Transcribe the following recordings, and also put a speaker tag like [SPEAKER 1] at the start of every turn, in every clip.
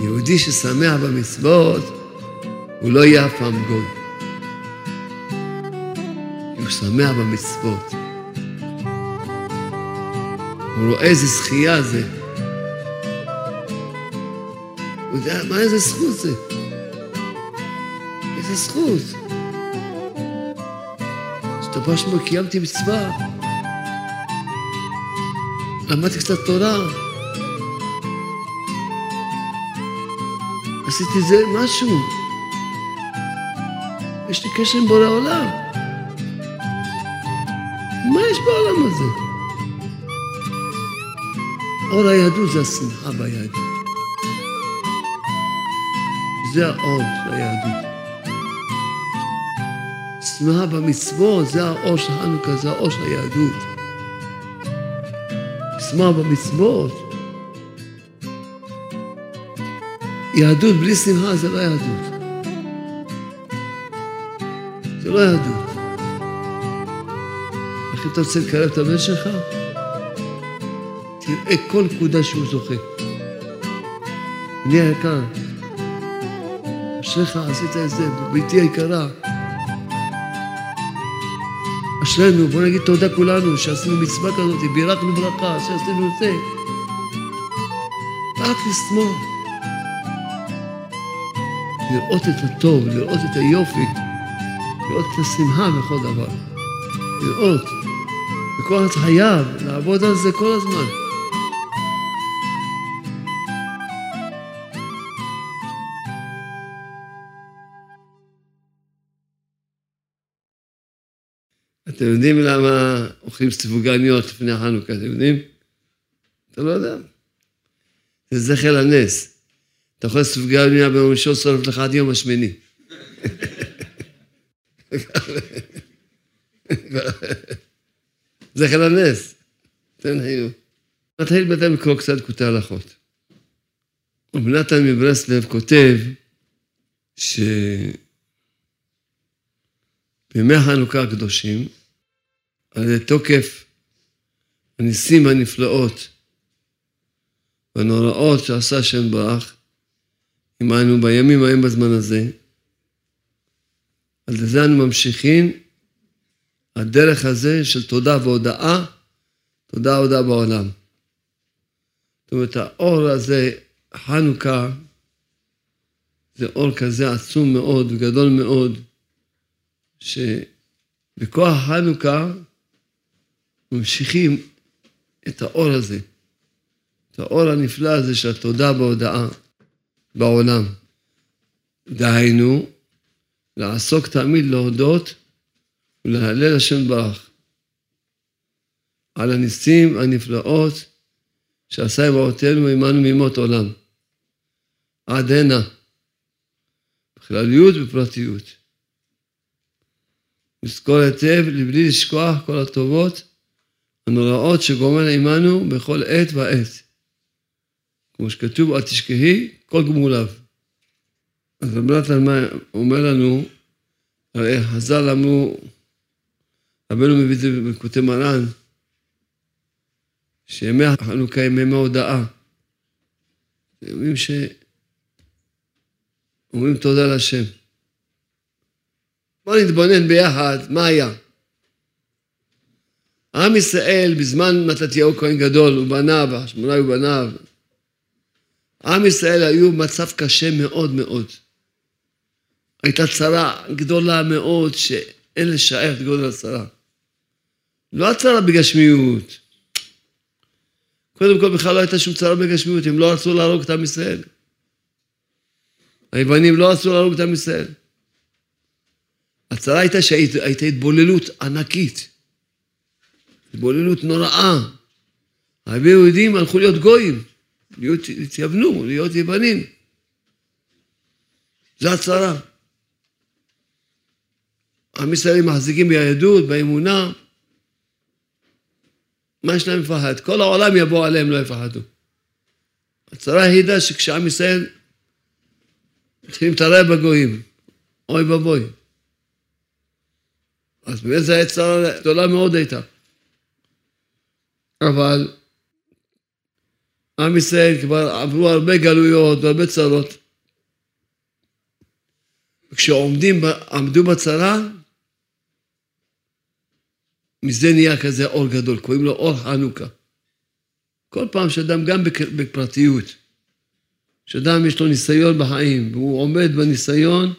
[SPEAKER 1] יהודי ששמח במצוות, הוא לא יהיה אף פעם גוי. הוא שמח במצוות. הוא רואה איזה זכייה זה. הוא יודע, מה איזה זכות זה? איזה זכות. שאתה שאומר, קיימתי מצווה. למדתי קצת תורה. עשיתי זה משהו. יש לי קשר עם בורא עולם. מה יש בעולם הזה? אור היהדות זה השמחה ביהדות. זה האור של היהדות. שמחה במצוות, זה האור של חנוכה, זה האור של היהדות. שמחה במצוות. יהדות בלי שמחה זה לא יהדות. זה לא יהדות. איך אתה רוצה לקרב את הבן שלך? תראה כל נקודה שהוא זוכה. בני היקר, אשריך עשית את זה, ביתי היקרה. אשרינו, בוא נגיד תודה כולנו שעשינו מצווה כזאת, בירכנו ברכה, שעשינו את זה. רק לשמאל. לראות את הטוב, לראות את היופי, לראות את השמחה בכל דבר. לראות. וכל אחד חייב לעבוד על זה כל הזמן. אתם יודעים למה אוכלים ספוגניות לפני החנוכה, אתם יודעים? אתה לא יודע. זה זכר לנס. אתה יכול ספוגניה ביום ראשון, שורף לך עד יום השמיני. זכר לנס. תן חיוב. נתחיל בינתיים לקרוא קצת קוטעי הלכות. רב נתן מברסלב כותב שבימי חנוכה הקדושים, על תוקף הניסים הנפלאות והנוראות שעשה השם ברך, עמנו בימים ההם בזמן הזה, על זה אנו ממשיכים, הדרך הזה של תודה והודאה, תודה והודאה בעולם. זאת אומרת, האור הזה, חנוכה, זה אור כזה עצום מאוד וגדול מאוד, שבכוח חנוכה ממשיכים את האור הזה, את האור הנפלא הזה של התודה בהודעה בעולם. דהיינו, לעסוק תמיד להודות ולהלל השם ברך על הניסים הנפלאות שעשה עם אבותינו עמנו מימות עולם. עד הנה, בכלליות ובפרטיות. לזכור היטב, לבלי לשכוח כל הטובות הנוראות שגומר עמנו בכל עת ועת. כמו שכתוב, אל תשכחי כל גמוליו. אז רב נתן אומר לנו, הרי חז"ל אמרו, רבנו מביא את זה בקוטי מרן, שימי החנוכה הם ימי הודאה. ימים ש... אומרים תודה להשם. בואו נתבונן ביחד, מה היה? עם ישראל בזמן מתתיהו כהן גדול ובניו, השמונה ובניו, עם ישראל היו במצב קשה מאוד מאוד. הייתה צרה גדולה מאוד שאין לשער את גודל הצרה. לא הצרה בגשמיות. קודם כל בכלל לא הייתה שום צרה בגשמיות, הם לא רצו להרוג את עם ישראל. היוונים לא רצו להרוג את עם ישראל. הצרה הייתה שהייתה התבוללות ענקית. התבוללות נוראה. הרבה יהודים הלכו להיות גויים, להיות, התייוונו, להיות יוונים. זו הצרה. עם ישראל מחזיקים ביהדות, באמונה. מה יש להם לפחד? כל העולם יבוא עליהם, לא יפחדו. הצרה היחידה שכשעם ישראל מתחילים להתערב בגויים, אוי ואבוי. אז באמת זו הייתה צרה גדולה מאוד הייתה. אבל עם ישראל כבר עברו הרבה גלויות והרבה צרות. כשעומדים, עמדו בצרה, מזה נהיה כזה אור גדול, קוראים לו אור חנוכה. כל פעם שאדם, גם בפרטיות, שאדם יש לו ניסיון בחיים, והוא עומד בניסיון,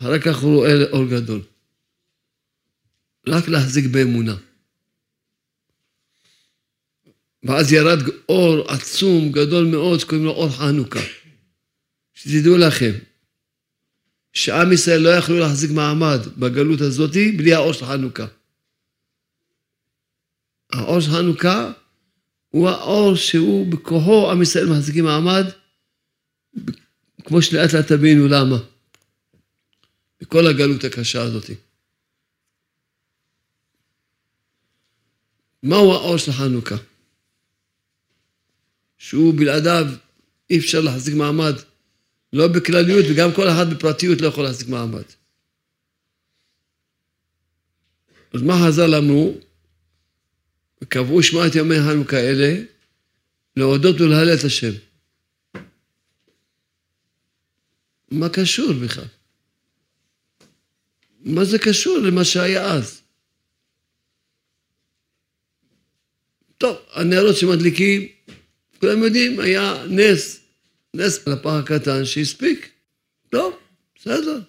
[SPEAKER 1] אחר כך הוא רואה אור גדול. רק להחזיק באמונה. ואז ירד אור עצום, גדול מאוד, שקוראים לו אור חנוכה. שתדעו לכם, שעם ישראל לא יכלו להחזיק מעמד בגלות הזאת בלי האור של חנוכה. האור של חנוכה הוא האור שהוא בכוחו עם ישראל מחזיקים מעמד, כמו שלאט לאט תבינו למה. בכל הגלות הקשה הזאת. מהו האור של חנוכה? שהוא בלעדיו אי אפשר להחזיק מעמד, לא בכלליות וגם כל אחד בפרטיות לא יכול להחזיק מעמד. אז מה חז"ל אמרו? וקבעו שמעת ימי חנוכה אלה להודות ולהלל את השם. מה קשור בכלל? מה זה קשור למה שהיה אז? טוב, הנרות שמדליקים, כולם יודעים, היה נס, נס לפח הקטן שהספיק. טוב, בסדר.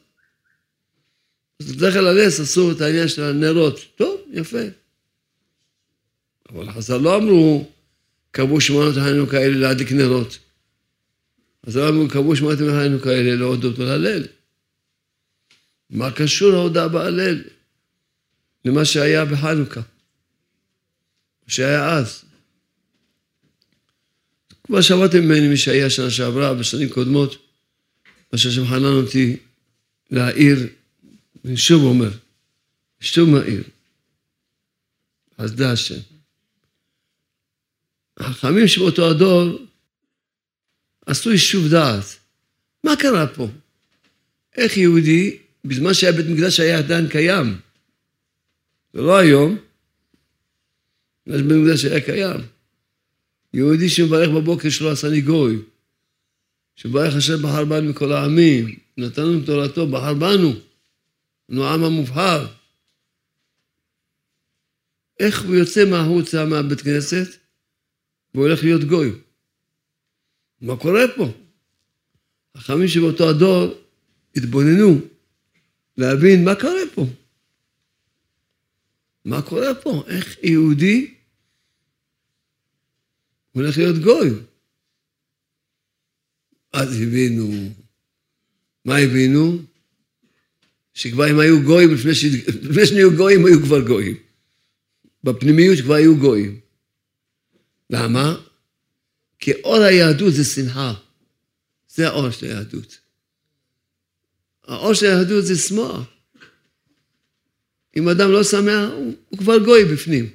[SPEAKER 1] אז בדרך כלל הנס אסור את העניין של הנרות. טוב, יפה. אבל חז"ל לא אמרו, קבעו שמונות החנוכה האלה להדליק נרות. אז אמרו, קבעו שמונות החנוכה האלה להודות ולהלל. מה קשור ההודעה בהלל למה שהיה בחנוכה? שהיה אז. כבר שמעתם ממני מי שהיה שנה שעברה, בשנים קודמות, מה שהשם חנן אותי להעיר, אני שוב אומר, שוב מעיר, אז דע השם. החכמים שבאותו הדור עשו יישוב דעת. מה קרה פה? איך יהודי, בזמן שהיה בית מקדש היה עדיין קיים, זה לא היום, בגלל שבית מקדש היה קיים. יהודי שמברך בבוקר שלא עשני גוי, שברך השם בחר בנו מכל העמים, נתנו תורתו, בחר בנו, אנו העם המובחר. איך הוא יוצא מהחוצה מהבית כנסת? והוא הולך להיות גוי. מה קורה פה? החכמים שבאותו הדור התבוננו להבין מה קורה פה. מה קורה פה? איך יהודי הולך להיות גוי? אז הבינו, מה הבינו? שכבר הם היו גויים, לפני, שנהיו גויים, היו כבר גויים. בפנימיות כבר היו גויים. למה? כי אור היהדות זה שנאה. זה האור של היהדות. האור של היהדות זה שמאל. אם אדם לא שמח, הוא, הוא כבר גוי בפנים.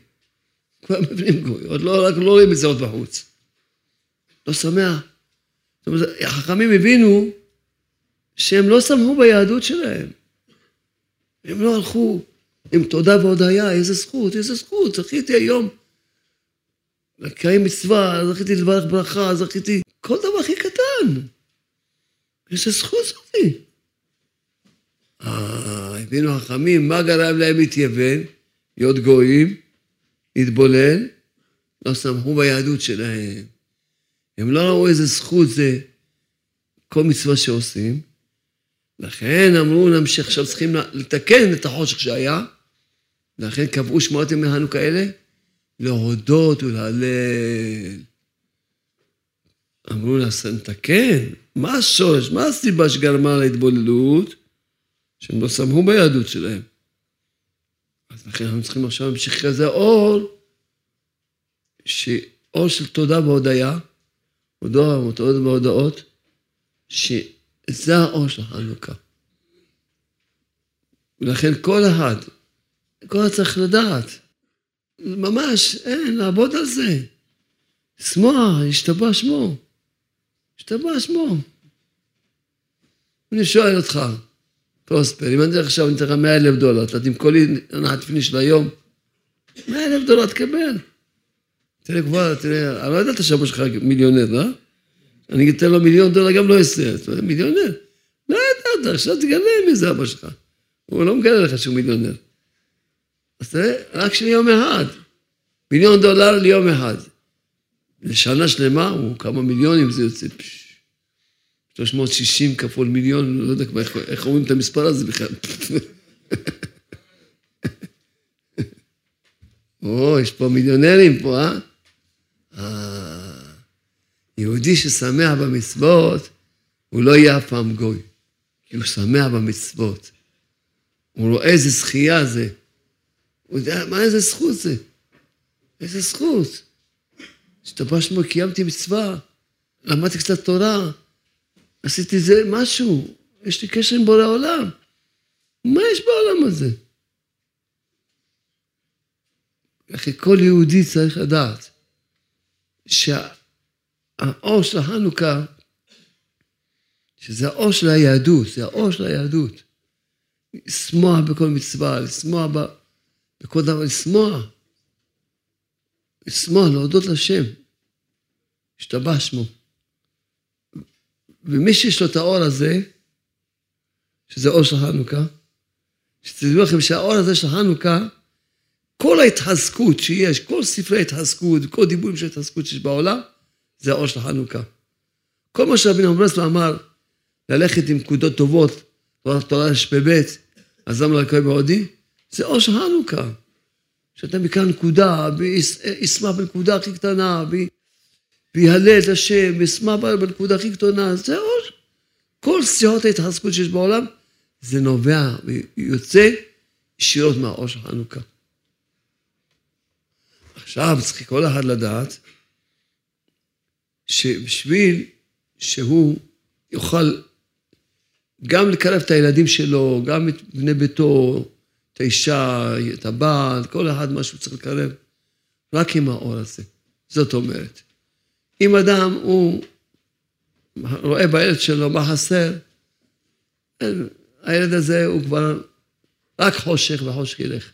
[SPEAKER 1] כבר בפנים גוי. עוד לא, לא רואים את זה עוד בחוץ. לא שמח. זאת אומרת, החכמים הבינו שהם לא שמחו ביהדות שלהם. הם לא הלכו עם תודה והודיה, איזה זכות, איזה זכות, זכיתי היום לקיים מצווה, זכיתי לברך ברכה, זכיתי... כל דבר הכי קטן. איזה זכות זאתי. אה, הבינו החכמים, מה גרם להם להתייוון? להיות גויים, להתבולל, לא שמחו ביהדות שלהם. הם לא ראו איזה זכות זה כל מצווה שעושים. לכן אמרו, נמשיך, עכשיו צריכים לתקן את החושך שהיה, לכן קבעו שמועות ימי חנוכה אלה, להודות ולהלל. אמרו לה, נתקן, מה השורש, מה הסיבה שגרמה להתבוללות? שהם לא שמחו ביהדות שלהם. לכן אנחנו צריכים עכשיו להמשיך כזה אור, שאור של תודה והודיה, הודות והודאות, שזה האור של חנוכה. ולכן כל אחד, כל אחד צריך לדעת, ממש, אין, לעבוד על זה. שמוח, השתבע שמו. השתבע שמו. אני שואל אותך, פרוספר, אם אני עכשיו אתן לך 100 אלף דולר, אתה תמכור לי הנחת פיני של היום, 100 אלף דולר תקבל. תראה כבר, תראה, אני לא ידעת שאבא שלך מיליונר, אה? אני אתן לו מיליון דולר, גם לא אומר, מיליונר? לא ידעת, עכשיו תגלה מי זה אבא שלך. הוא לא מגלה לך שהוא מיליונר. אז תראה, רק של יום אחד. מיליון דולר ליום אחד. לשנה שלמה, הוא כמה מיליונים זה יוצא. 360 כפול מיליון, לא יודע איך, איך אומרים את המספר הזה בכלל. או, יש פה מיליונרים פה, אה? אה? יהודי ששמח במצוות, הוא לא יהיה אף פעם גוי, כי הוא שמח במצוות. הוא רואה איזה זכייה זה. הוא יודע, מה איזה זכות זה? איזה זכות. השתבש שמו, קיימתי מצווה, למדתי קצת תורה, עשיתי זה משהו, יש לי קשר עם בורא עולם. מה יש בעולם הזה? אחי, כל יהודי צריך לדעת שהאור של החנוכה, שזה האור של היהדות, זה האור של היהדות. לשמוח בכל מצווה, לשמוח בכל דבר, לשמוח. לשמוח, להודות לשם. השתבח שמו. ומי שיש לו את האור הזה, שזה אור של חנוכה, שתדעו לכם שהאור הזה של חנוכה, כל ההתחזקות שיש, כל ספרי ההתחזקות, כל דיבורים של ההתחזקות שיש בעולם, זה האור של חנוכה. כל מה שרבי ברסלב אמר, ללכת עם נקודות טובות, תורה שפ"ב, אז למה לקרוא בהודי? זה אור של חנוכה. שאתה מכאן נקודה, וישמח בנקודה הכי קטנה, ויהלל את השם, וישמח בנקודה הכי קטנה, זה אור. כל סיעות ההתחזקות שיש בעולם, זה נובע ויוצא ישירות מהאור של חנוכה. עכשיו צריך כל אחד לדעת שבשביל שהוא יוכל גם לקרב את הילדים שלו, גם את בני ביתו, את האישה, את הבעל, כל אחד מה שהוא צריך לקרב, רק עם האור הזה. זאת אומרת, אם אדם הוא רואה בילד שלו מה חסר, הילד הזה הוא כבר רק חושך וחושך ילך.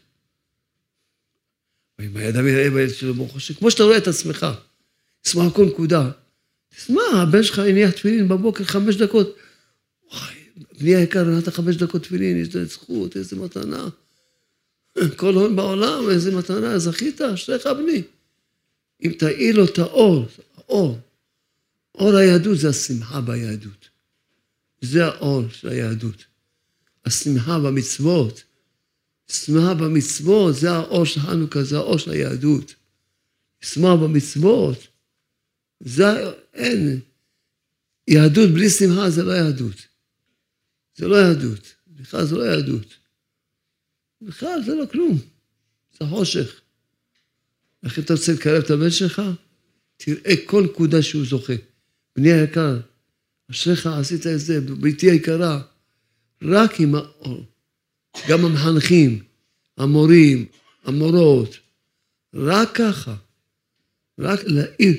[SPEAKER 1] אם האדם יראה בילד שלו מה חושך, כמו שאתה רואה את עצמך, תשמח כל נקודה. תשמע, הבן שלך הניח תפילין בבוקר חמש דקות. וואי, בני היקר, נתת חמש דקות תפילין, יש לזה זכות, איזה מתנה. כל הון בעולם, איזה מתנה, זכית, אשריך בני. אם תאיר לו את האור, האור, אור היהדות זה השמחה ביהדות. זה האור של היהדות. השמחה במצוות. שמחה במצוות, זה האור של חנוכה, זה האור של היהדות. שמחה במצוות, זה, אין. יהדות בלי שמחה זה לא יהדות. זה לא יהדות. בכלל זה לא יהדות. בכלל זה לא כלום. זה חושך. איך אתה רוצה לקרב את הבן שלך? תראה כל נקודה שהוא זוכה. בני היקר, אשריך עשית את זה, בריתי היקרה, רק עם האור. גם המחנכים, המורים, המורות, רק ככה. רק להעיר.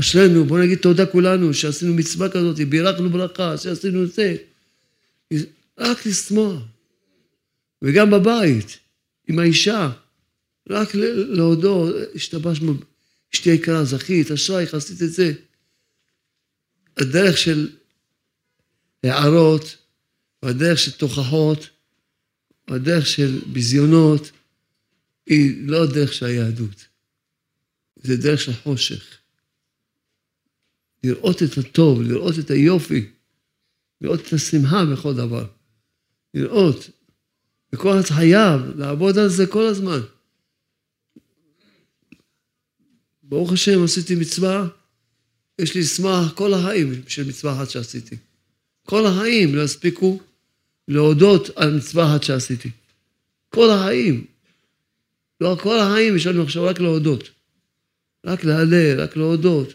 [SPEAKER 1] אשרינו, בוא נגיד תודה כולנו שעשינו מצווה כזאת, בירכנו ברכה, שעשינו את זה. רק לשמוח. וגם בבית, עם האישה, רק להודות, השתבשנו, אשתי יקרה, זכית, אשרייך, עשית את זה. הדרך של הערות, והדרך של תוכחות, והדרך של ביזיונות, היא לא הדרך של היהדות. זה דרך של חושך. לראות את הטוב, לראות את היופי, לראות את השמחה בכל דבר. לראות. וכל חייב לעבוד על זה כל הזמן. ברוך השם, עשיתי מצווה, יש לי לשמח כל החיים של מצווה אחת שעשיתי. כל החיים לא יספיקו להודות על מצווה אחת שעשיתי. כל החיים. לא, כל החיים יש לנו עכשיו רק להודות. רק להלל, רק להודות.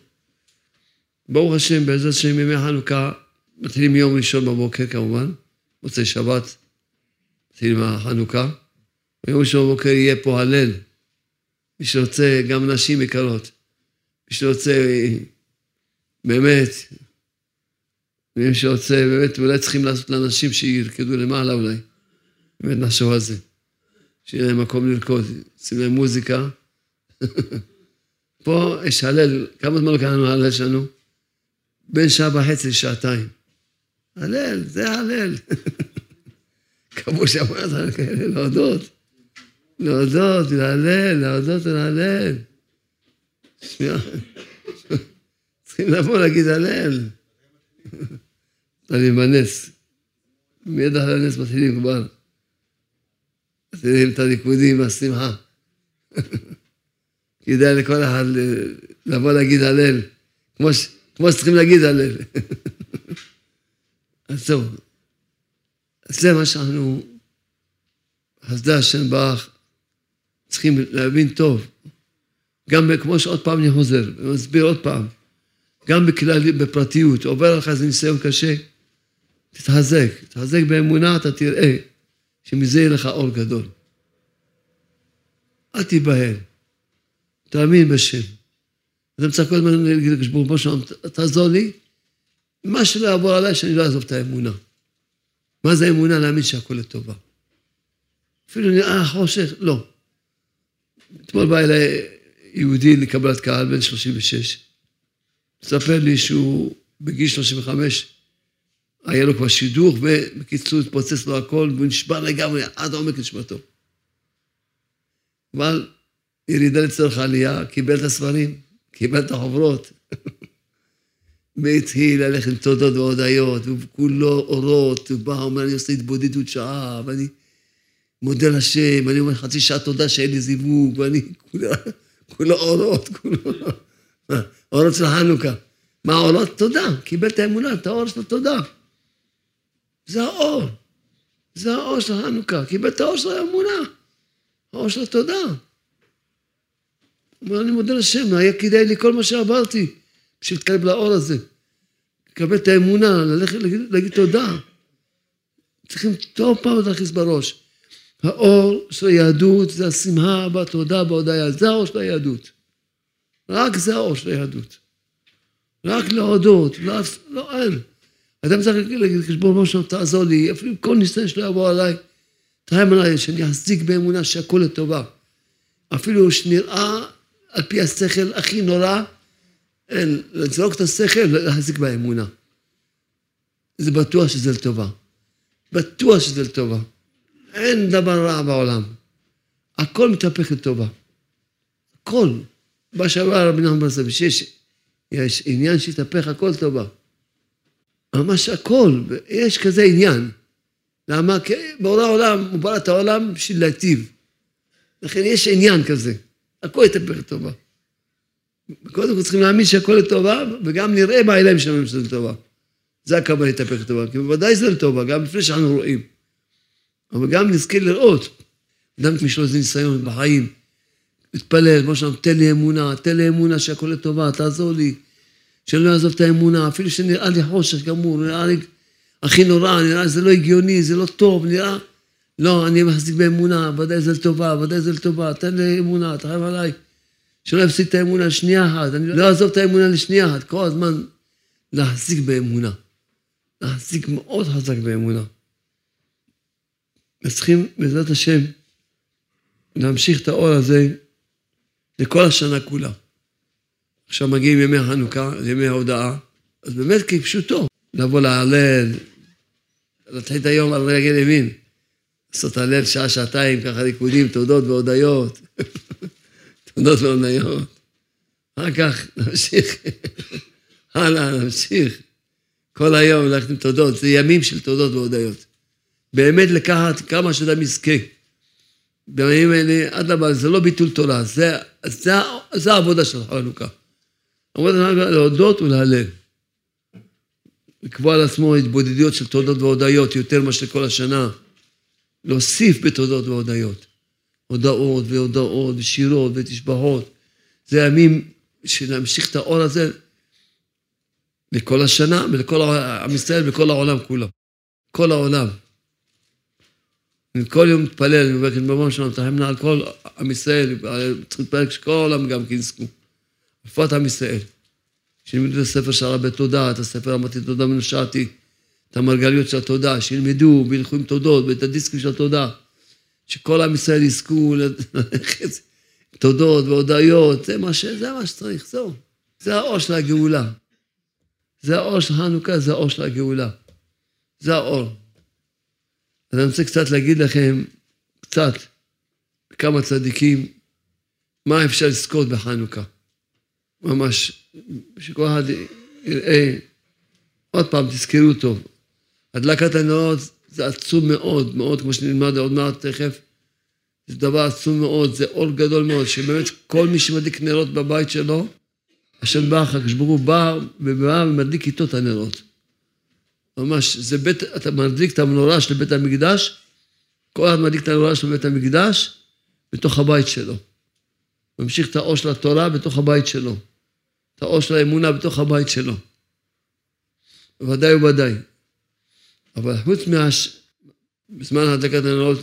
[SPEAKER 1] ברוך השם, בעזרת השם ימי חנוכה, מתחילים מיום ראשון בבוקר כמובן, מוצאי שבת, מתחילים החנוכה. ביום ראשון בבוקר יהיה פה הלל. מי שרוצה, גם נשים יקרות. מי שרוצה, באמת, מי שרוצה, באמת, אולי צריכים לעשות לאנשים שירקדו למעלה אולי. באמת נחשוב על זה. שיהיה להם מקום לרקוד, שים להם מוזיקה. פה יש הלל, כמה זמן לנו הלל שלנו? בין שעה וחצי לשעתיים. הלל, זה הלל. כמו שאמרת, כאלה, להודות. להודות, להלל, להודות ולהלל. צריכים לבוא להגיד הלל. אני בנס. מיד אחרי הנס מתחילים כבר. מתחילים את הריקודים והשמחה. כדאי לכל אחד לבוא להגיד הלל, כמו, ש, כמו שצריכים להגיד הלל. אז זהו. זה מה שאנחנו, חסדי השם ברך, צריכים להבין טוב. גם כמו שעוד פעם אני חוזר, ומסביר עוד פעם, גם בכלל, בפרטיות, עובר לך איזה ניסיון קשה, תתחזק, תתחזק באמונה, אתה תראה שמזה יהיה לך אור גדול. אל תיבהל, תאמין בשם. אתה מצא כל הזמן להגיד לקדוש הוא, תעזור לי, מה שלא יעבור עליי, שאני לא אעזוב את האמונה. מה זה אמונה? להאמין שהכל לטובה. אפילו נראה חושך, לא. אתמול בא אליי יהודי לקבלת קהל, בן 36, מספר לי שהוא בגיל 35, היה לו כבר שידוך, ובקיצור התפוצץ לו הכל, והוא נשבר לגמרי עד עומק נשמתו. אבל ירידה לצורך העלייה, קיבל את הספרים, קיבל את החוברות. והתחיל ללכת עם תודות והודיות, וכולו אורות, הוא בא, אומר, אני עושה התבודדות שעה, ואני מודה לשם, ואני אומר חצי שעה תודה שאין לי זיווג, ואני כולו, כולו אורות, כולו... אורות של חנוכה. מה אורות? תודה. קיבל את האמונה, את האור של התודה. זה האור. זה האור של חנוכה. קיבל את האור של האמונה. האור של התודה. אומר, אני מודה לשם, היה כדאי לי כל מה שעברתי. בשביל להתקרב לאור הזה. לקבל את האמונה, ללכת להגיד, להגיד תודה. צריכים טוב פעם להכניס בראש. האור של היהדות זה השמחה והתודה בהודיה, זה האור של היהדות. רק זה האור של היהדות. רק להודות, לא, לא אין. אדם צריך להגיד חשבון משהו, תעזור לי, אפילו כל ניסיון שלא יבוא עליי, תראה עליי שאני אחזיק באמונה שהכל לטובה. אפילו שנראה על פי השכל הכי נורא, אין, לזרוק את השכל, להחזיק באמונה. זה בטוח שזה לטובה. בטוח שזה לטובה. אין דבר רע בעולם. הכל מתהפך לטובה. הכל. מה שאמר רבי נחמן ברסלב, שיש יש עניין שהתהפך, הכל טובה. ממש הכל, יש כזה עניין. למה? כי בעולם העולם, הוא ברא את העולם בשביל להיטיב. לכן יש עניין כזה. הכל יתהפך לטובה. קודם כל צריכים להאמין שהכל לטובה, וגם נראה בעיניים שלנו שזה לטובה. זה הכוונה להתהפך לטובה, כי בוודאי זה לטובה, גם לפני שאנחנו רואים. אבל גם נזכה לראות. אדם יש לו איזה ניסיון בחיים, מתפלל, כמו שאומרים, תן לי אמונה, תן לי אמונה שהכל לטובה, תעזור לי, שאני לא אעזוב את האמונה, אפילו שנראה לי חושך גמור, נראה לי הכי נורא, נראה לי זה לא הגיוני, זה לא טוב, נראה... לא, אני מחזיק באמונה, ודאי זה לטובה, ודאי זה לטובה, תן לי אמונה, תחייב עליי. שלא יפסיק את האמונה לשנייה אחת, אני לא אעזוב את האמונה לשנייה אחת, כל הזמן להחזיק באמונה. להחזיק מאוד חזק באמונה. וצריכים, בעזרת השם, להמשיך את האור הזה לכל השנה כולה. עכשיו מגיעים ימי חנוכה, ימי ההודעה, אז באמת כפשוטו, לבוא להלל, להתחיל את היום על רגל ימין, לעשות הלל שעה, שעתיים, ככה ריקודים, תודות והודיות. תודות והודיות. אחר כך נמשיך, הלאה, נמשיך. כל היום ללכת עם תודות, זה ימים של תודות והודיות. באמת לקחת כמה שאדם יזכה. בימים האלה, לבא, זה לא ביטול תורה, זה, זה, זה העבודה של חנוכה. עבודה של להודות ולהלל. לקבוע על עצמו התבודדויות של תודות והודיות יותר מאשר כל השנה. להוסיף בתודות והודיות. הודעות והודעות ושירות ותשבחות. זה ימים שנמשיך את האור הזה לכל השנה ולכל עם ישראל וכל העולם כולו. כל העולם. אני כל יום מתפלל, אני אומר, ריבונו שלנו, תרחמנה על כל עם ישראל, צריך להתפלל שכל העולם גם כן יזכו. בפרט עם ישראל. שילמדו את הספר של הרבי תודה, את הספר אמרתי תודה מנושעתי, את המרגליות של התודה, שילמדו וילכו עם תודות ואת הדיסקים של התודה. שכל עם ישראל יזכו ללכת תודות והודיות, זה מה, ש... זה מה שצריך, זהו. זה האור של הגאולה. זה האור של חנוכה, זה האור של הגאולה. זה האור. אז אני רוצה קצת להגיד לכם, קצת, כמה צדיקים, מה אפשר לזכות בחנוכה. ממש, שכל אחד יראה, עוד פעם, תזכרו טוב. הדלקת הנרות זה עצום מאוד, מאוד, כמו שנלמד עוד מעט תכף. זה דבר עצום מאוד, זה אור גדול מאוד, שבאמת כל מי שמדליק נרות בבית שלו, השם בא, הקדוש ברוך הוא בא ובא ומדליק איתו את הנרות. ממש, זה בית, אתה מדליק את המנורה של בית המקדש, כל אחד מדליק את המנורה של בית המקדש בתוך הבית שלו. ממשיך את האור של התורה בתוך הבית שלו. את האור של האמונה בתוך הבית שלו. ודאי וודאי. אבל חוץ מהש... בזמן הדלקת הנרות,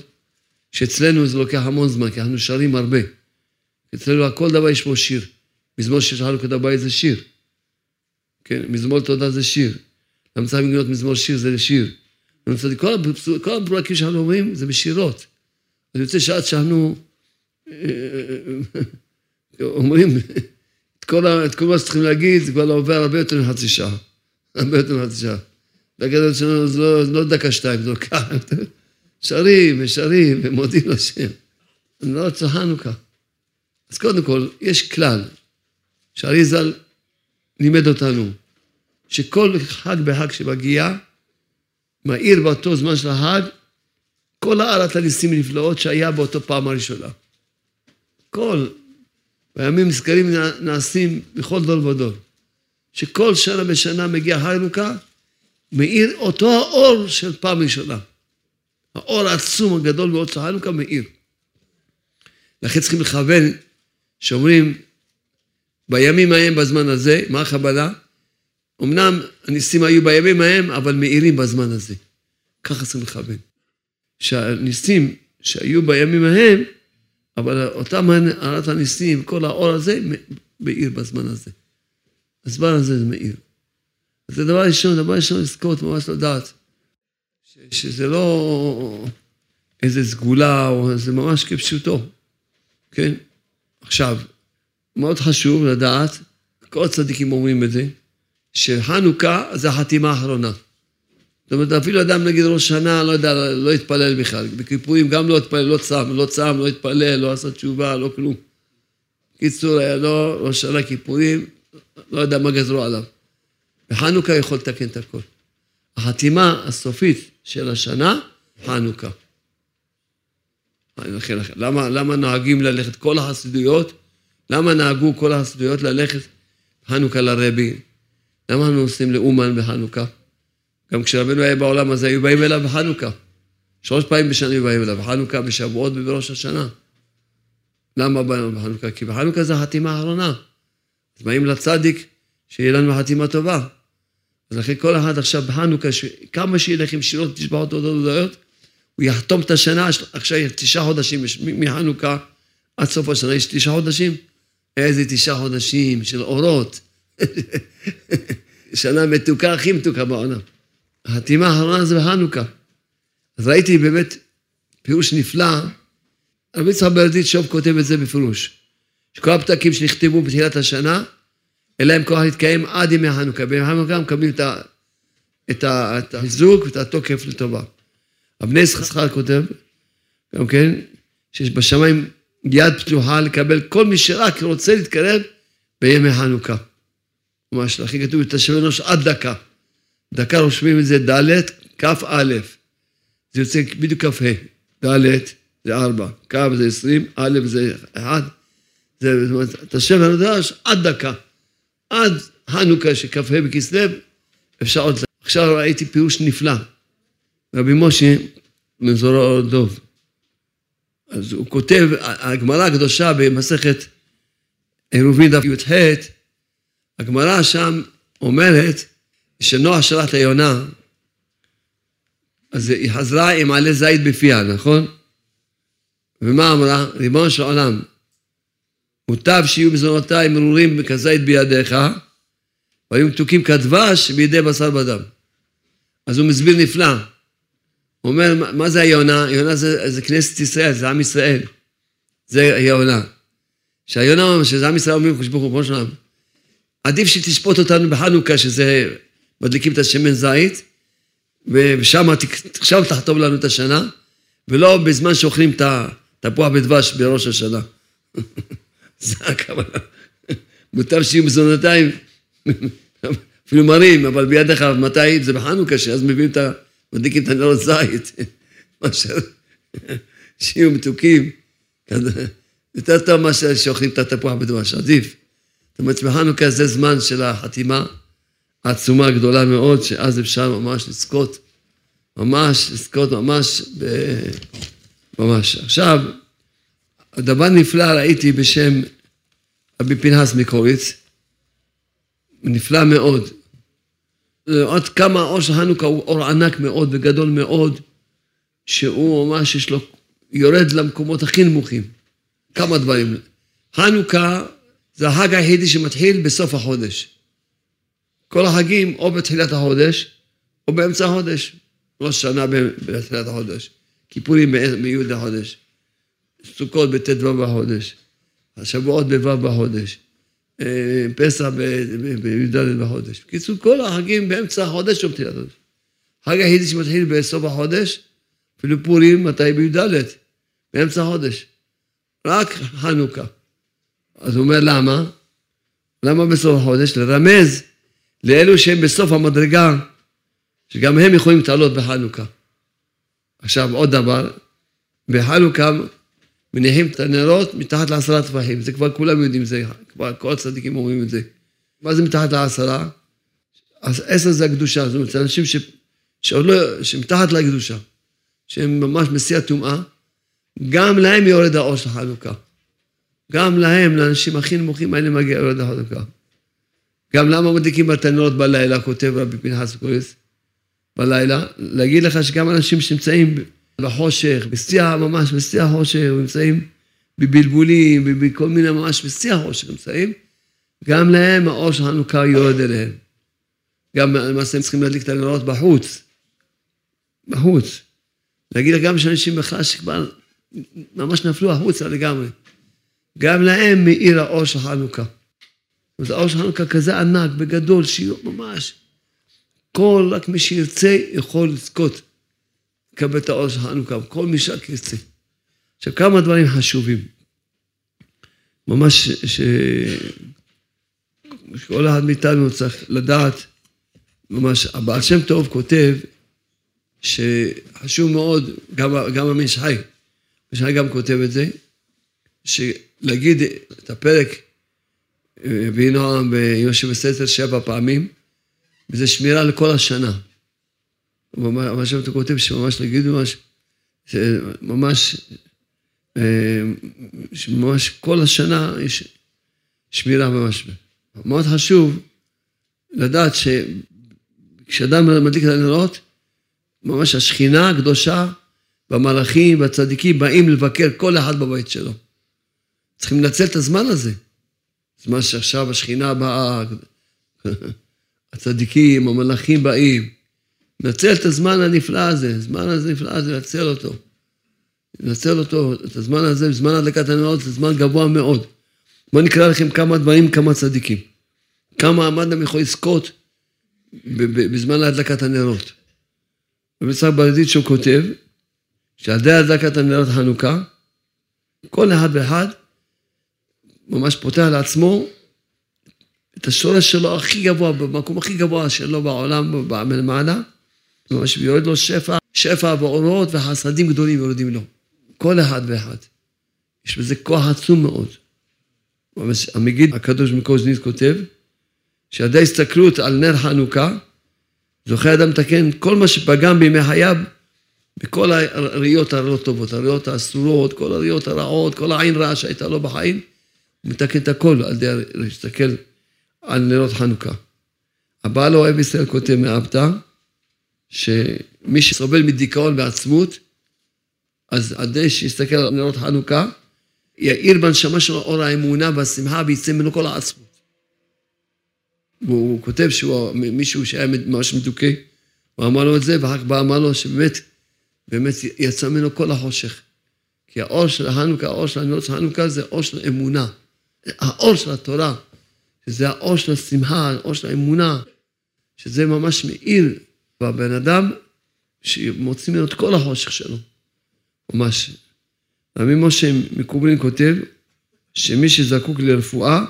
[SPEAKER 1] שאצלנו זה לוקח המון זמן, כי אנחנו שרים הרבה. אצלנו על כל דבר יש פה שיר. מזמור שיש חנוכת הבית זה שיר. כן, מזמור תודה זה שיר. למה צריך לגנות מזמור שיר זה שיר. כל, הפרקים שאנחנו אומרים זה בשירות. אני רוצה שעד שאנחנו אה, אה, אומרים את כל, מה שצריכים להגיד, זה כבר עובר הרבה יותר מחצי שעה. הרבה יותר מחצי שעה. להגיד שלנו זה לא, לא דקה שתיים, זה לוקח. שרים ושרים ומודים לשם. לא רוצה חנוכה. אז קודם כל, יש כלל שאריזל לימד אותנו, שכל חג בחג שמגיע, מאיר באותו זמן של החג, כל הארת הניסים הנפלאות שהיה באותו פעם הראשונה. כל, בימים נזכרים נעשים בכל דור ודור. שכל שנה בשנה מגיע חנוכה, מאיר אותו האור של פעם ראשונה. האור העצום הגדול מאוד של חנוכה מאיר. לכן צריכים לכוון, שאומרים, בימים ההם בזמן הזה, מה הכוונה? אמנם הניסים היו בימים ההם, אבל מאירים בזמן הזה. ככה צריכים לכוון. שהניסים שהיו בימים ההם, אבל אותם הערת הניסים, כל האור הזה, מאיר בזמן הזה. הזמן הזה זה מאיר. אז זה דבר ראשון, דבר ראשון לזכות, ממש לדעת, שזה לא איזה סגולה, או זה ממש כפשוטו, כן? עכשיו, מאוד חשוב לדעת, כל הצדיקים אומרים את זה, שחנוכה זה החתימה האחרונה. זאת אומרת, אפילו אדם נגיד ראש שנה, לא יודע, לא יתפלל בכלל. בכיפורים גם לא יתפלל, לא צם, לא צם, לא יתפלל, לא עשה תשובה, לא כלום. קיצור, היה לו ראש שנה כיפורים, לא יודע מה גזרו עליו. בחנוכה יכול לתקן את הכל. החתימה הסופית של השנה, חנוכה. למה, למה נוהגים ללכת כל החסידויות? למה נהגו כל החסידויות ללכת חנוכה לרבי? למה אנחנו עושים לאומן בחנוכה? גם כשרבנו היה בעולם הזה, היו באים אליו בחנוכה. שלוש פעמים בשנה היו באים אליו, בחנוכה, בשבועות ובראש השנה. למה באנו בחנוכה? כי בחנוכה זה החתימה האחרונה. אז באים לצדיק, שיהיה לנו חתימה טובה. אז לכן כל אחד עכשיו בחנוכה, כמה שילך עם שירות תשבחות הודעות, הוא יחתום את השנה, עכשיו תשעה חודשים, מחנוכה עד סוף השנה יש תשעה חודשים. איזה תשעה חודשים של אורות. שנה מתוקה, הכי מתוקה בעולם. החתימה האחרונה זה בחנוכה. אז ראיתי באמת פירוש נפלא, רבי יצחק ברדיצ'וב כותב את זה בפירוש. שכל הפתקים שנכתבו בתחילת השנה, אין להם כוח להתקיים עד ימי חנוכה. בימי חנוכה מקבלים את, ה, את, ה, את החיזוק ואת התוקף לטובה. אבני יששכר כותב, גם כן, שיש בשמיים יד פתוחה לקבל כל מי שרק רוצה להתקרב בימי חנוכה. ממש, לכן כתוב השם אנוש עד דקה. דקה רושמים את זה ד', כ"א. זה יוצא בדיוק כ"ה. ד' זה ארבע, כ' זה עשרים, א' זה אחד. זה, זאת אומרת, השם הנדרש עד דקה. עד חנוכה שכ"ה בכסלו, אפשר עוד... עכשיו ראיתי פירוש נפלא. רבי משה מזורו דוב. אז הוא כותב, הגמרא הקדושה במסכת עירובין דף י"ח, הגמרא שם אומרת שנוח שלח היונה, אז היא חזרה עם עלי זית בפיה, נכון? ומה אמרה? ריבונו של עולם, מוטב שיהיו מזונותיי מרורים כזית בידיך, והיו מתוקים כדבש בידי בשר בדם. אז הוא מסביר נפלא. הוא אומר, מה זה היונה? היונה זה, זה כנסת ישראל, זה עם ישראל. זה היונה. שהיונה, שזה עם ישראל אומרים, חשבו חורבון שלהם, עדיף שתשפוט אותנו בחנוכה, שזה מדליקים את השמן זית, ושם עכשיו תחתום לנו את השנה, ולא בזמן שאוכלים את התפוח בדבש בראש השנה. זה הכוונה. מוטב שיהיו מזונותיים, אפילו מרים, אבל ביד אחד, מתי? זה בחנוכה, שאז מביאים את ה... מדליקים את הנרות זית, מאשר שיהיו מתוקים. יותר טוב מאשר שאוכלים את התפוח בדבש, עדיף. זאת אומרת, בחנוכה זה זמן של החתימה העצומה הגדולה מאוד, שאז אפשר ממש לזכות, ממש לזכות ממש, ב... ממש. עכשיו, דבר נפלא ראיתי בשם רבי פנחס מקוריץ, נפלא מאוד. עוד כמה אור של חנוכה הוא אור ענק מאוד וגדול מאוד, שהוא ממש יש לו, יורד למקומות הכי נמוכים. כמה דברים. חנוכה זה החג היחידי שמתחיל בסוף החודש. כל החגים או בתחילת החודש או באמצע החודש. ראש שנה בתחילת החודש, כיפורים מי' החודש, סוכות בט"ו בחודש, השבועות בו' בחודש, אה, פסח בי"ד בחודש. בקיצור, כל החגים באמצע החודש או בתחילת החודש. חג היחידי שמתחיל בסוף החודש, אפילו פורים, מתי בי"ד? באמצע החודש. רק חנוכה. אז הוא אומר, למה? למה בסוף החודש? לרמז לאלו שהם בסוף המדרגה, שגם הם יכולים להתעלות בחנוכה. עכשיו, עוד דבר, בחנוכה מניחים את הנרות מתחת לעשרה טפחים, זה כבר כולם יודעים, זה כבר כל הצדיקים אומרים את זה. מה זה מתחת לעשרה? אז עשר זה הקדושה, זאת אומרת, אנשים ש... שעוד לא, שמתחת לקדושה, שהם ממש בשיא הטומאה, גם להם יורד האור של חנוכה. גם להם, לאנשים הכי נמוכים האלה מגיע יורד החנוכה. גם למה מדליקים בתנורות בלילה, כותב רבי פנחס קורס, בלילה, להגיד לך שגם אנשים שנמצאים בחושך, בשיא, ממש בשיא החושך, נמצאים בבלבולים, בכל מיני, ממש בשיא החושך נמצאים, גם להם האור של חנוכה יורד אליהם. גם למעשה הם צריכים להדליק את הנרות בחוץ, בחוץ. להגיד גם שאנשים בכלל שכבר ממש נפלו החוצה לגמרי. גם להם מאיר האור של חנוכה. אז האור של חנוכה כזה ענק וגדול, שיהיו ממש, כל רק מי שירצה יכול לזכות לקבל את האור של חנוכה, כל מי שרק ירצה. עכשיו, כמה דברים חשובים. ממש ש... שכל אחד מאיתנו צריך לדעת, ממש, הבעל שם טוב כותב שחשוב מאוד, גם, גם המנש חי, ושאני גם כותב את זה, שלהגיד את הפרק ויהי נועם ויושב בסתר שבע פעמים, וזה שמירה לכל השנה. מה שאתה כותב, שממש להגיד ממש, ממש, שממש כל השנה יש שמירה ממש. מאוד חשוב לדעת שכשאדם מדליק את הנרות, ממש השכינה הקדושה והמלאכים והצדיקים באים לבקר כל אחד בבית שלו. צריכים לנצל את הזמן הזה. זמן שעכשיו השכינה באה, הצדיקים, המלאכים באים. לנצל את הזמן הנפלא הזה, הזמן הזה נפלא הזה, לנצל אותו. לנצל אותו, את הזמן הזה, זמן הדלקת הנרות, זה זמן גבוה מאוד. בואו נקרא לכם כמה דברים, כמה צדיקים. כמה אדם יכול לזכות בזמן הדלקת הנרות. ובצד ברדית שהוא כותב, שעל ידי הדלקת הנרות חנוכה, כל אחד ואחד ממש פותח לעצמו את השורש שלו הכי גבוה, במקום הכי גבוה שלו בעולם, מלמעלה, ממש יורד לו שפע, שפע ואורות וחסדים גדולים יורדים לו. כל אחד ואחד. יש בזה כוח עצום מאוד. ממש המגיד הקדוש מקוז'ניץ כותב, שעל ידי הסתכלות על נר חנוכה, זוכה אדם לתקן כל מה שפגם בימי חייו בכל הראיות הלא טובות, הראיות האסורות, כל הראיות הרעות, כל העין רעה שהייתה לו בחיים, מתקן את הכל על ידי להסתכל על נרות חנוכה. הבעל אוהב ישראל כותב מאבתא, שמי שסובל מדיכאון ועצמות, אז על ידי שיסתכל על נרות חנוכה, יאיר בנשמה שלו אור האמונה והשמחה ויצא ממנו כל העצמות. והוא כותב שהוא מישהו שהיה ממש מדוכא, הוא אמר לו את זה, ואחר כך בא אמר לו שבאמת, באמת יצא ממנו כל החושך. כי האור של החנוכה, האור של הנרות של חנוכה זה אור של אמונה. האור של התורה, שזה האור של השמחה, האור של האמונה, שזה ממש מאיר בבן אדם, שמוציא ממנו את כל החושך שלו, ממש. רבי משה מקובלין כותב, שמי שזקוק לרפואה,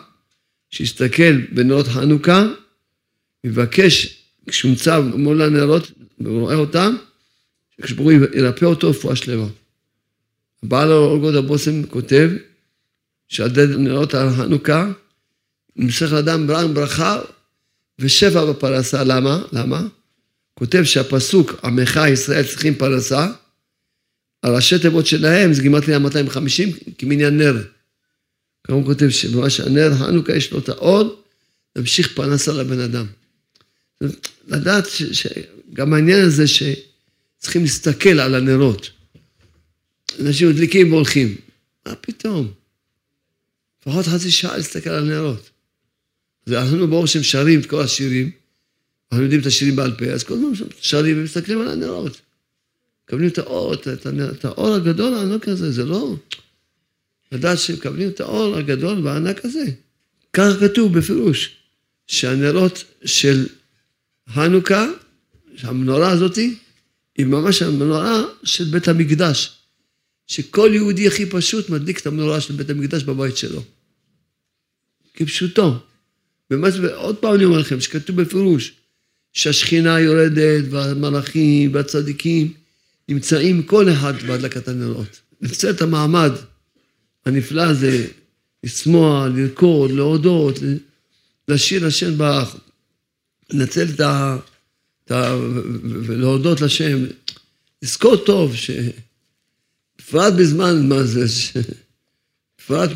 [SPEAKER 1] שיסתכל בנרות חנוכה, יבקש, כשהוא נמצא מול הנרות ורואה אותם, כשברור ירפא אותו רפואה שלמה. בעל אורגות הבושם כותב שעל נרות החנוכה נמשך לאדם ברכה ושפע בפרנסה. למה? למה? כותב שהפסוק עמך ישראל צריכים פרנסה, הראשי תיבות שלהם זה גימטריה 250 כמניין נר. כמה הוא כותב שממש הנר חנוכה יש לו את האור, להמשיך פרנסה לבן אדם. לדעת שגם העניין הזה שצריכים להסתכל על הנרות. אנשים מדליקים והולכים. מה פתאום? לפחות חצי שעה להסתכל על הנרות. אז אנחנו ברוך השם שרים את כל השירים, אנחנו יודעים את השירים בעל פה, אז כל הזמן שרים ומסתכלים על הנרות. מקבלים את האור, את, את, את האור הגדול הענק הזה, זה לא... לדעת שמקבלים את האור הגדול והענק הזה. ככה כתוב בפירוש, שהנרות של חנוכה, המנורה הזאתי, היא ממש המנורה של בית המקדש. שכל יהודי הכי פשוט מדליק את המנורה של בית המקדש בבית שלו. כפשוטו. ומאז, עוד פעם אני אומר לכם, שכתוב בפירוש, שהשכינה יורדת, והמלאכים והצדיקים נמצאים כל אחד בהדלקת הנרות. לנצל את המעמד הנפלא הזה, לשמוע, לרקוד, להודות, לשיר השם ברך, לנצל את ה... את ה... ולהודות לשם, לזכור טוב ש... בפרט בזמן, מה זה, בפרט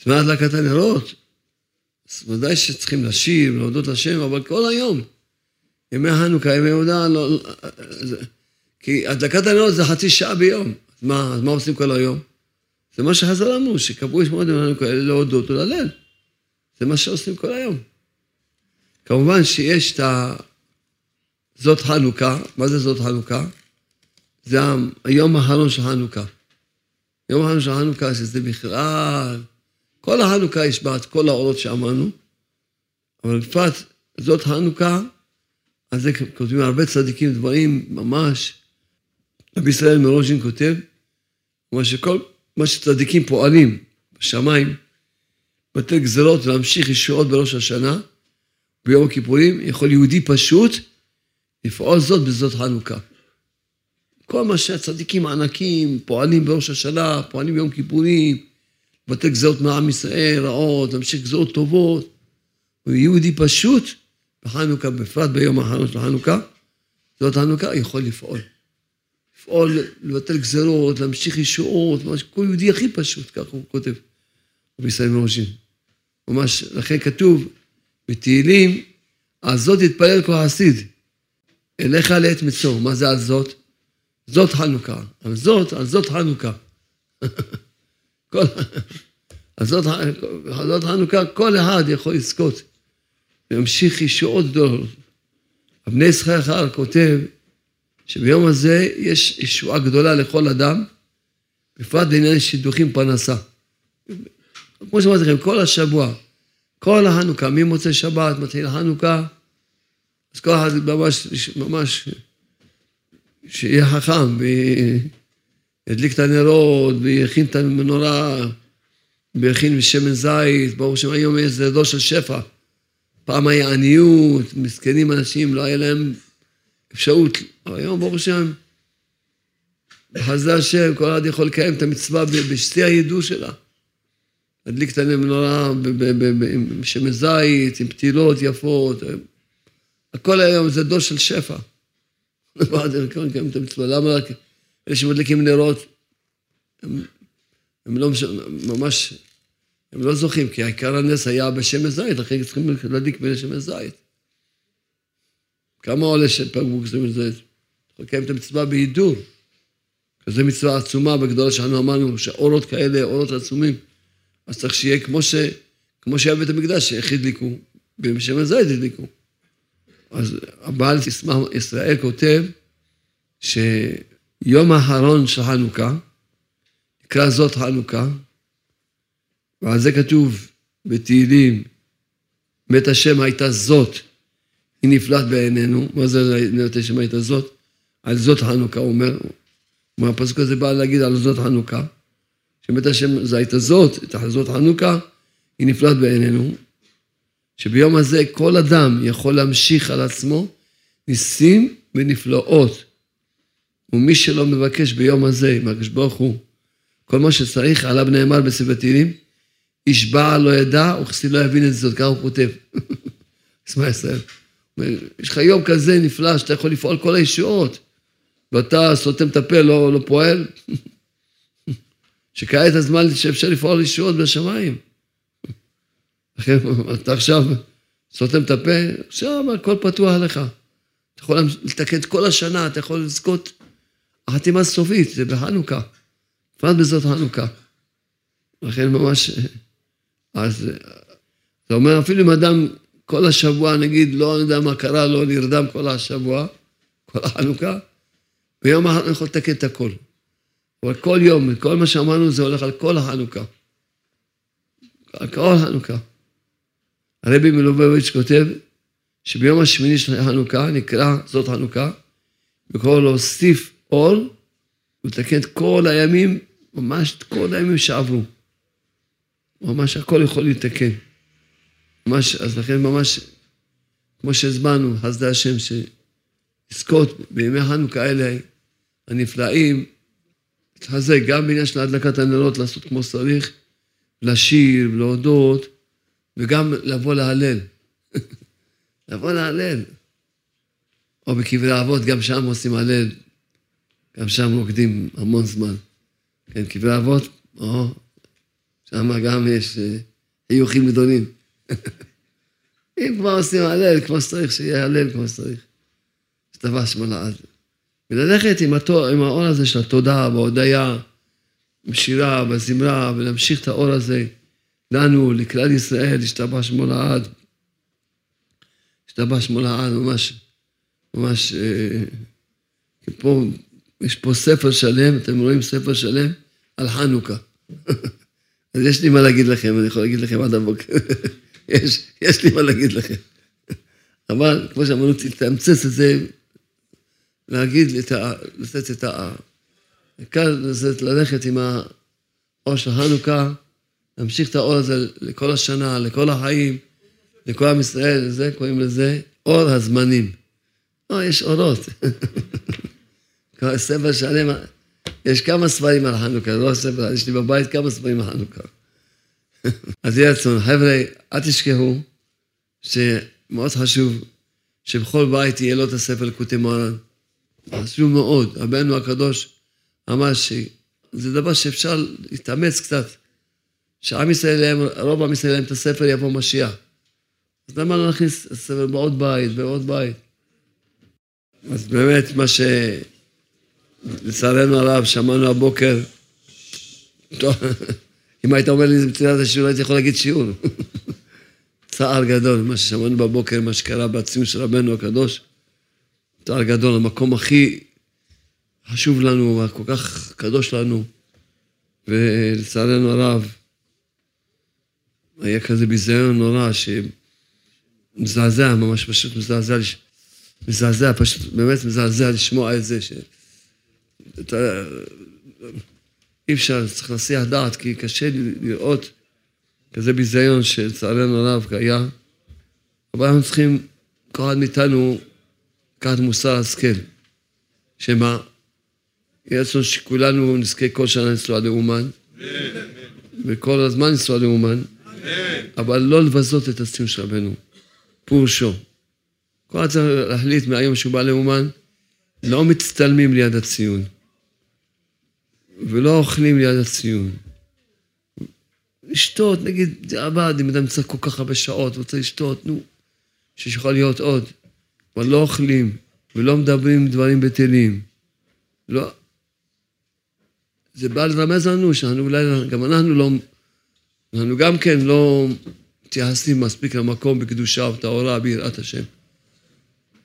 [SPEAKER 1] בזמן הדלקת הנרות, אז ודאי שצריכים לשיר, להודות לשם, אבל כל היום, ימי חנוכה, ימי יהודה, לא, לא, כי הדלקת הנרות זה חצי שעה ביום, אז מה, אז מה עושים כל היום? זה מה שחז"ל אמרו, שקבעו שמות ימי חנוכה, להודות ולהלל. זה מה שעושים כל היום. כמובן שיש את ה... זאת חנוכה, מה זה זאת חנוכה? זה היום האחרון של חנוכה. יום האחרון של חנוכה, שזה בכלל, כל החנוכה יש בה את כל האורות שאמרנו, אבל בפרט זאת חנוכה, על זה כותבים הרבה צדיקים דברים ממש. רבי ישראל מרוז'ין כותב, מה שכל מה שצדיקים פועלים בשמיים, לתת גזרות ולהמשיך ישועות בראש השנה, ביום הכיפורים, יכול יהודי פשוט לפעול זאת בזאת חנוכה. כל מה שהצדיקים הענקים פועלים בראש השנה, פועלים ביום כיפורים, לבטל גזרות מעם ישראל, רעות, להמשיך גזרות טובות. הוא יהודי פשוט, בחנוכה, בפרט ביום האחרון של חנוכה, זאת חנוכה, יכול לפעול. לפעול, לבטל גזרות, להמשיך ישועות, ממש כל יהודי הכי פשוט, ככה הוא כותב, רבי ישראל מראשין. ממש, לכן כתוב בתהילים, על זאת יתפלל כל חסיד, אליך לעת מצור. מה זה על זאת? זאת חנוכה. על זאת, על זאת חנוכה. כל, על זאת, חנוכה, כל אחד יכול לזכות. להמשיך ישועות גדולות. אבני חר כותב שביום הזה יש ישועה גדולה לכל אדם, בפרט בעניין שידוכים פרנסה. כמו שאמרתי לכם, כל השבוע, כל החנוכה, ממוצאי שבת מתחיל החנוכה, אז כל אחד ממש, ממש שיהיה חכם וידליק את הנרות ויכין את המנורה ויכין שמן זית, ברוך השם היום יש זה דור של שפע. פעם היה עניות, מסכנים אנשים, לא היה להם אפשרות, היום ברוך השם, בחסדי השם, כל אחד יכול לקיים את המצווה בשתי הידוע שלה. להדליק את המנורה עם שמן זית, עם פתילות יפות. הכל היום זה דור של שפע. למה רק אלה שמדליקים נרות, הם, הם לא ממש, הם לא זוכים, כי העיקר הנס היה בשמן זית, לכן צריכים להדליק בשמן זית. כמה עולה שפגבוק שמן זית? לקיים את המצווה בהידור. כזו מצווה עצומה וגדולה שאנו אמרנו, שאורות כאלה, אורות עצומים. אז צריך שיהיה כמו, ש... כמו שהיה בבית המקדש, איך הדליקו? בשמן זית הדליקו. אז הבעל ישראל כותב שיום האחרון של חנוכה, נקרא זאת חנוכה, ועל זה כתוב בתהילים, מת השם הייתה זאת, היא נפלט בעינינו. מה זה מת השם הייתה זאת? על זאת חנוכה, הוא אומר. הפסוק הזה בא להגיד על זאת חנוכה. שמת השם זה הייתה זאת, את זאת חנוכה, היא נפלט בעינינו. שביום הזה כל אדם יכול להמשיך על עצמו ניסים ונפלאות. ומי שלא מבקש ביום הזה, מהקדוש ברוך הוא, כל מה שצריך, עליו נאמר בספר תהילים, איש בעל לא ידע, וכסיל לא יבין את זאת, ככה הוא כותב. שמע ישראל. יש לך יום כזה נפלא, שאתה יכול לפעול כל הישועות, ואתה סותם את הפה, לא, לא פועל. שכעת הזמן שאפשר לפעול ישועות בשמיים. לכן אתה עכשיו סותם את הפה, עכשיו הכל פתוח לך. אתה יכול לתקן את כל השנה, אתה יכול לזכות החתימה סופית, זה בחנוכה. בפרט בזאת חנוכה. לכן ממש, אז זה אומר, אפילו אם אדם כל השבוע, נגיד, לא יודע מה קרה לו, נרדם כל השבוע, כל החנוכה, ביום אחד הוא יכול לתקן את הכל. אבל כל יום, כל מה שאמרנו זה הולך על כל החנוכה. על כל החנוכה. הרבי מלובביץ' כותב שביום השמיני של חנוכה נקרא זאת חנוכה, וקורא להוסיף אור ולתקן את כל הימים, ממש את כל הימים שעברו. ממש הכל יכול להתקן. ממש, אז לכן ממש, כמו שהזמנו, חסדי השם, שלזכות בימי חנוכה האלה הנפלאים, להתחזק גם בעניין של הדלקת הנרות, לעשות כמו שצריך, לשיר, להודות, וגם לבוא להלל. לבוא להלל. או בקברי האבות, גם שם עושים הלל, גם שם רוקדים המון זמן. כן, קברי אבות, או, שם גם יש אה, חיוכים גדולים. אם כבר עושים הלל כמו שצריך, שיהיה הלל כמו שצריך. שתבש מלעד. וללכת עם, התור, עם האור הזה של התודה וההודיה, עם שירה, בזמרה, ולהמשיך את האור הזה לנו, לכלל ישראל, השתבש מולעד. השתבש מולעד, ממש, ממש, אה, פה, יש פה ספר שלם, אתם רואים ספר שלם על חנוכה. אז יש לי מה להגיד לכם, אני יכול להגיד לכם עד הבוקר. יש, יש לי מה להגיד לכם. אבל, כמו שאמרנו, תתאמצץ את זה, להגיד, את. לתת את ה... כאן זה ללכת עם האור של חנוכה, להמשיך את האור הזה לכל השנה, לכל החיים, לכל עם ישראל, זה קוראים לזה אור הזמנים. או, יש אורות. ספר שלם, יש כמה ספרים על חנוכה, לא ספר, יש לי בבית כמה ספרים על חנוכה. אז יהיה רצון. חבר'ה, אל תשכחו שמאוד חשוב שבכל בית יהיה לו את הספר לקוטי מוהר"ן. חשוב מאוד. רבנו הקדוש אמר שזה דבר שאפשר להתאמץ קצת. שעם ישראל, רוב עם ישראל, את הספר יבוא משיח. אז למה לא נכניס ספר בעוד בית, בעוד בית? אז באמת, מה ש... לצערנו הרב, שמענו הבוקר, טוב, אם היית אומר לי בתחילת השיעור, הייתי יכול להגיד שיעור. צער גדול, מה ששמענו בבוקר, מה שקרה בציון של רבנו הקדוש. צער גדול, המקום הכי חשוב לנו, כל כך קדוש לנו, ולצערנו הרב, היה כזה ביזיון נורא, שמזעזע, ממש פשוט מזעזע, מזעזע, פשוט באמת מזעזע לשמוע את זה, ש... אי אפשר, צריך להסיח דעת, כי קשה לראות כזה ביזיון שלצערנו הרב היה. אבל אנחנו צריכים, כל אחד מאיתנו, לקחת מוסר השכל. שמה? יהיה רצון שכולנו נזכה כל שנה לנסוע לאומן. וכל הזמן לנסוע לאומן. אבל לא לבזות את הציון של רבנו. פורשו. כל אחד צריך להחליט מהיום שהוא בא לאומן, לא מצטלמים ליד הציון. ולא אוכלים ליד הציון. לשתות, נגיד, זה עבד, אם אדם צריך כל כך הרבה שעות, רוצה לשתות, נו, שיכול להיות עוד. אבל לא אוכלים, ולא מדברים דברים בטלים. לא. זה בא לרמז לנו שאנחנו אולי, גם אנחנו לא, אנחנו גם כן לא מתייחסים מספיק למקום בקדושה וטהורה ביראת השם.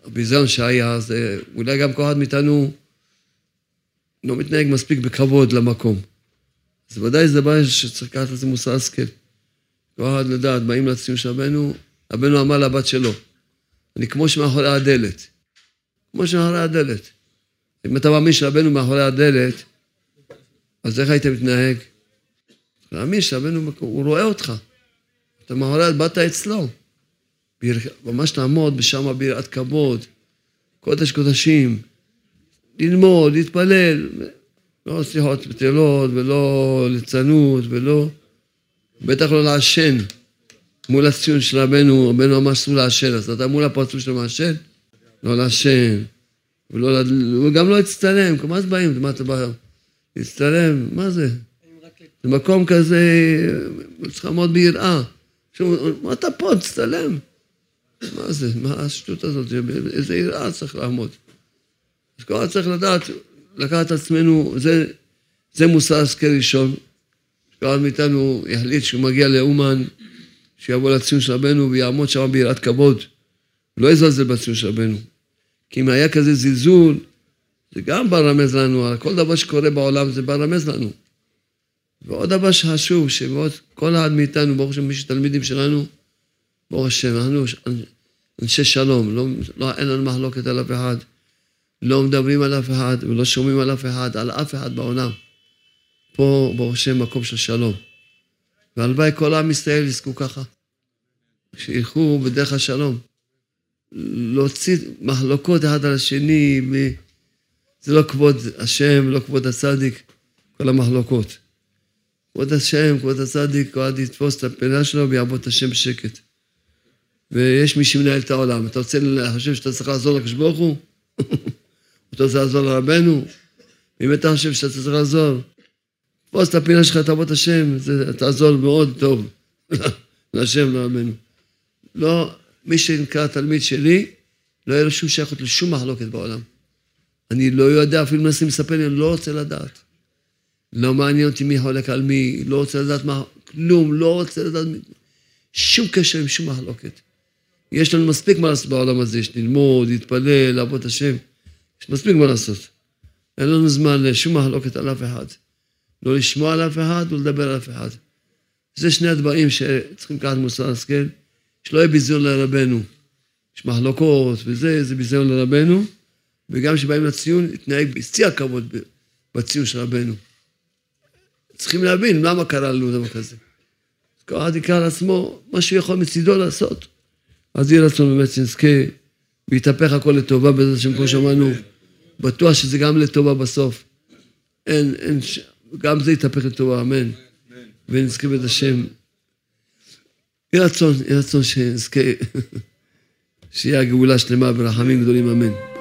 [SPEAKER 1] הביזיון שהיה, זה אולי גם כל אחד מאיתנו לא מתנהג מספיק בכבוד למקום. אז ודאי זה בעיה שצריך לקחת לזה מוסר השכל. כל אחד לדעת, באים לציון של רבנו, רבנו אמר לבת שלו, אני כמו שמאחורי הדלת. כמו שמאחורי הדלת. אם אתה מאמין שרבנו מאחורי הדלת, אז איך היית מתנהג? מאמין שרבנו, הוא רואה אותך. אתה מאחורי, באת אצלו. ממש לעמוד בשם ביראת כבוד, קודש קודשים, ללמוד, להתפלל, לא שיחות בטלות ולא ליצנות ולא, בטח לא לעשן. מול הציון של רבנו, רבנו אמר שאסור לעשן, אז אתה מול הפרצוף שלו מעשן? לא לעשן, ולא, וגם לא להצטלם, מה זה באים? מה אתה בא? להצטלם? מה זה? זה מקום כזה, צריך לעמוד ביראה. מה אתה פה, תצטלם. מה זה? מה השטות הזאת? איזה יראה צריך לעמוד. אז כל אחד צריך לדעת, לקחת את עצמנו, זה, זה מוסר השכל ראשון. כל אחד מאיתנו יחליט שהוא מגיע לאומן, שיבוא לציון של רבנו ויעמוד שם ביראת כבוד. לא יזלזל בציון של רבנו. כי אם היה כזה זלזול, זה גם בא רמז לנו, כל דבר שקורה בעולם זה בא רמז לנו. ועוד דבר שחשוב, שכל אחד מאיתנו, ברוך השם, מי שתלמידים שלנו, ברוך השם, אנחנו אנשי שלום, לא, לא, אין לנו מחלוקת על אף אחד, לא מדברים על אף אחד ולא שומעים על אף אחד, על אף אחד בעולם. פה, ברוך השם, מקום של שלום. והלוואי כל עם ישראל יזכו ככה, שילכו בדרך השלום. להוציא מחלוקות אחד על השני, זה לא כבוד השם, לא כבוד הצדיק, כל המחלוקות. כבוד השם, כבוד הצדיק, אחד יתפוס את הפינה שלו ויעבוד את השם בשקט. ויש מי שמנהל את העולם. אתה רוצה לחשב שאתה צריך לעזור לקדוש ברוך הוא? אתה רוצה לעזור לרבנו? אם אתה חושב שאתה צריך לעזור, תפוס את הפינה שלך, תעבוד השם, זה תעזור מאוד טוב להשם, לרבנו. לא, מי שנקרא תלמיד שלי, לא יהיה לו שום שייכות לשום מחלוקת בעולם. אני לא יודע, אפילו מנסים לספר לי, אני לא רוצה לדעת. לא מעניין אותי מי חולק על מי, לא רוצה לדעת מה, כלום, לא רוצה לדעת שום קשר עם שום מחלוקת. יש לנו מספיק מה לעשות בעולם הזה, יש ללמוד, להתפלל, לעבוד השם. יש מספיק מה לעשות. אין לנו זמן לשום מחלוקת על אף אחד. לא לשמוע על אף אחד ולדבר על אף אחד. זה שני הדברים שצריכים לקחת מוסר השכל, שלא יהיה ביזיון לרבנו. יש מחלוקות וזה, זה ביזיון לרבנו, וגם כשבאים לציון, להתנהג בשיא הכבוד בציון של רבנו. צריכים להבין למה קרה לנו דבר כזה. כל אחד יקרא לעצמו מה שהוא יכול מצידו לעשות. אז יהיה רצון באמת שנזכה ויתהפך הכל לטובה בעזרת השם, כמו שאמרנו, בטוח שזה גם לטובה בסוף. אין, אין, גם זה יתהפך לטובה, אמן. ונזכה בעזרת השם. יהיה רצון, יהיה רצון שנזכה, שיהיה הגאולה שלמה ברחמים גדולים, אמן.